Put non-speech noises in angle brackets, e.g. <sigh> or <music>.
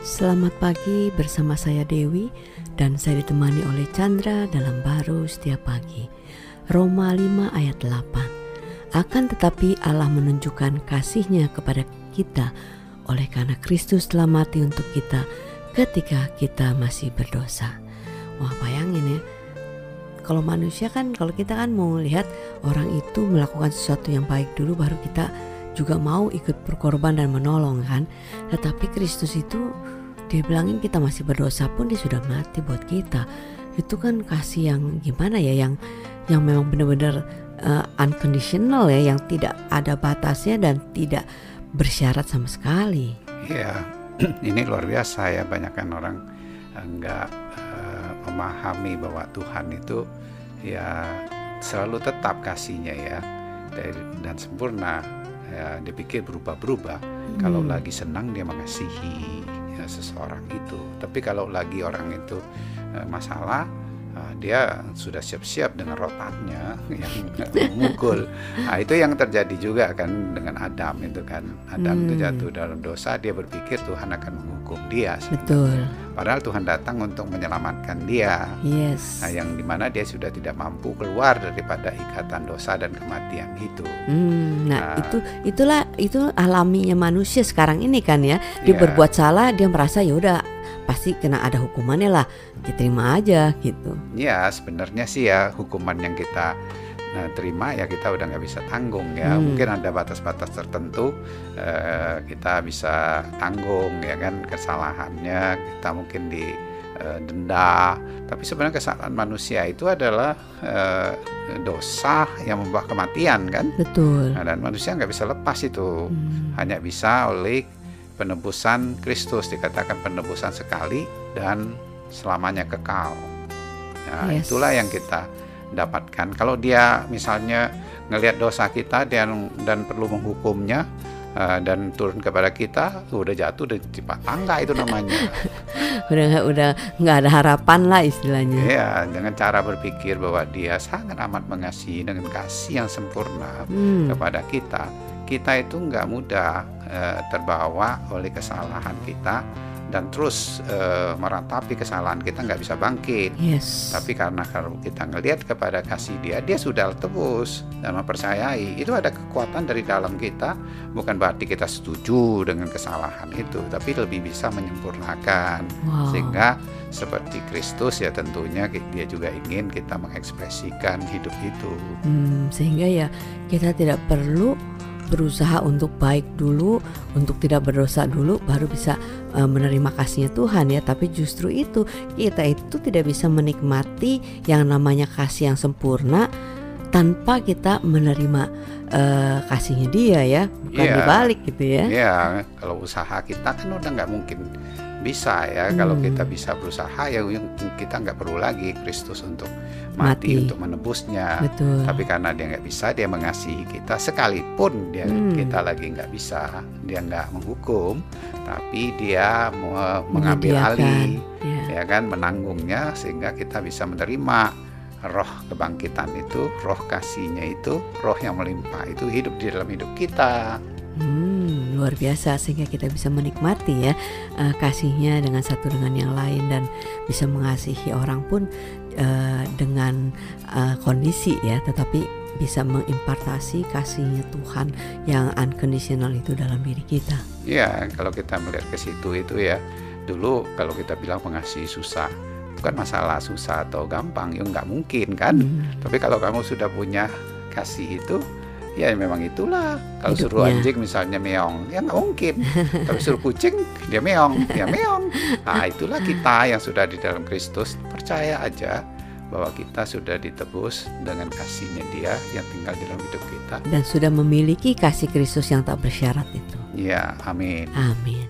Selamat pagi bersama saya Dewi dan saya ditemani oleh Chandra dalam baru setiap pagi. Roma 5 ayat 8. Akan tetapi Allah menunjukkan kasihnya kepada kita oleh karena Kristus telah mati untuk kita ketika kita masih berdosa. Wah bayangin ya, kalau manusia kan kalau kita kan mau lihat orang itu melakukan sesuatu yang baik dulu baru kita juga mau ikut berkorban dan menolong kan? Tetapi Kristus itu dia bilangin kita masih berdosa pun dia sudah mati buat kita. Itu kan kasih yang gimana ya yang yang memang benar-benar uh, unconditional ya yang tidak ada batasnya dan tidak bersyarat sama sekali. Iya, <clears throat> ini luar biasa ya banyak kan orang enggak uh, memahami bahwa Tuhan itu ya selalu tetap kasihnya ya dan sempurna ya dipikir berubah-berubah hmm. kalau lagi senang dia mengasihi ya, seseorang itu tapi kalau lagi orang itu uh, masalah uh, dia sudah siap-siap dengan rotannya <laughs> yang memukul nah itu yang terjadi juga kan dengan Adam itu kan Adam hmm. itu jatuh dalam dosa dia berpikir Tuhan akan menghukum dia sebenarnya. betul Padahal Tuhan datang untuk menyelamatkan dia. Yes. Nah, yang di mana dia sudah tidak mampu keluar daripada ikatan dosa dan kematian itu. Hmm, nah, nah, itu itulah itu alaminya manusia sekarang ini kan ya. Dia yeah. berbuat salah, dia merasa ya udah pasti kena ada hukumannya lah. Diterima aja gitu. Ya, sebenarnya sih ya hukuman yang kita nah, terima ya kita udah nggak bisa tanggung ya hmm. mungkin ada batas-batas tertentu uh, kita bisa tanggung ya kan kesalahannya kita mungkin di uh, denda tapi sebenarnya kesalahan manusia itu adalah uh, dosa yang membawa kematian kan betul nah, dan manusia nggak bisa lepas itu hmm. hanya bisa oleh penebusan Kristus dikatakan penebusan sekali dan selamanya kekal nah yes. itulah yang kita dapatkan. Kalau dia misalnya ngelihat dosa kita dan dan perlu menghukumnya uh, dan turun kepada kita, udah jatuh dari tipe tangga itu namanya. <laughs> udah nggak udah nggak ada harapan lah istilahnya. Iya, dengan cara berpikir bahwa dia sangat amat mengasihi dengan kasih yang sempurna hmm. kepada kita, kita itu nggak mudah uh, terbawa oleh kesalahan kita dan terus e, meratapi kesalahan kita nggak bisa bangkit. Yes. Tapi karena kalau kita ngelihat kepada kasih dia, dia sudah tebus dan mempercayai. Itu ada kekuatan dari dalam kita. Bukan berarti kita setuju dengan kesalahan itu, tapi lebih bisa menyempurnakan. Wow. Sehingga seperti Kristus ya tentunya dia juga ingin kita mengekspresikan hidup itu. Hmm, sehingga ya kita tidak perlu berusaha untuk baik dulu, untuk tidak berdosa dulu, baru bisa uh, menerima kasihnya Tuhan ya. Tapi justru itu kita itu tidak bisa menikmati yang namanya kasih yang sempurna tanpa kita menerima uh, kasihnya Dia ya, bukan yeah. dibalik gitu ya. Iya, yeah. kalau usaha kita kan udah nggak mungkin bisa ya hmm. kalau kita bisa berusaha ya kita nggak perlu lagi Kristus untuk mati, mati. untuk menebusnya Betul. tapi karena dia nggak bisa dia mengasihi kita sekalipun dia hmm. kita lagi nggak bisa dia nggak menghukum tapi dia mengambil alih ya. ya kan menanggungnya sehingga kita bisa menerima roh kebangkitan itu roh kasihnya itu roh yang melimpah itu hidup di dalam hidup kita Hmm, luar biasa sehingga kita bisa menikmati ya uh, kasihnya dengan satu dengan yang lain dan bisa mengasihi orang pun uh, dengan uh, kondisi ya, tetapi bisa mengimpartasi kasihnya Tuhan yang unconditional itu dalam diri kita. Ya, kalau kita melihat ke situ itu ya, dulu kalau kita bilang mengasihi susah, bukan masalah susah atau gampang, ya nggak mungkin kan. Hmm. Tapi kalau kamu sudah punya kasih itu, ya memang itulah. Kalau Hidupnya. suruh anjing misalnya meong ya nggak mungkin. <laughs> Tapi suruh kucing dia meong ya meong. Nah itulah kita yang sudah di dalam Kristus. Percaya aja bahwa kita sudah ditebus dengan kasihnya dia yang tinggal di dalam hidup kita. Dan sudah memiliki kasih Kristus yang tak bersyarat itu. Ya amin. Amin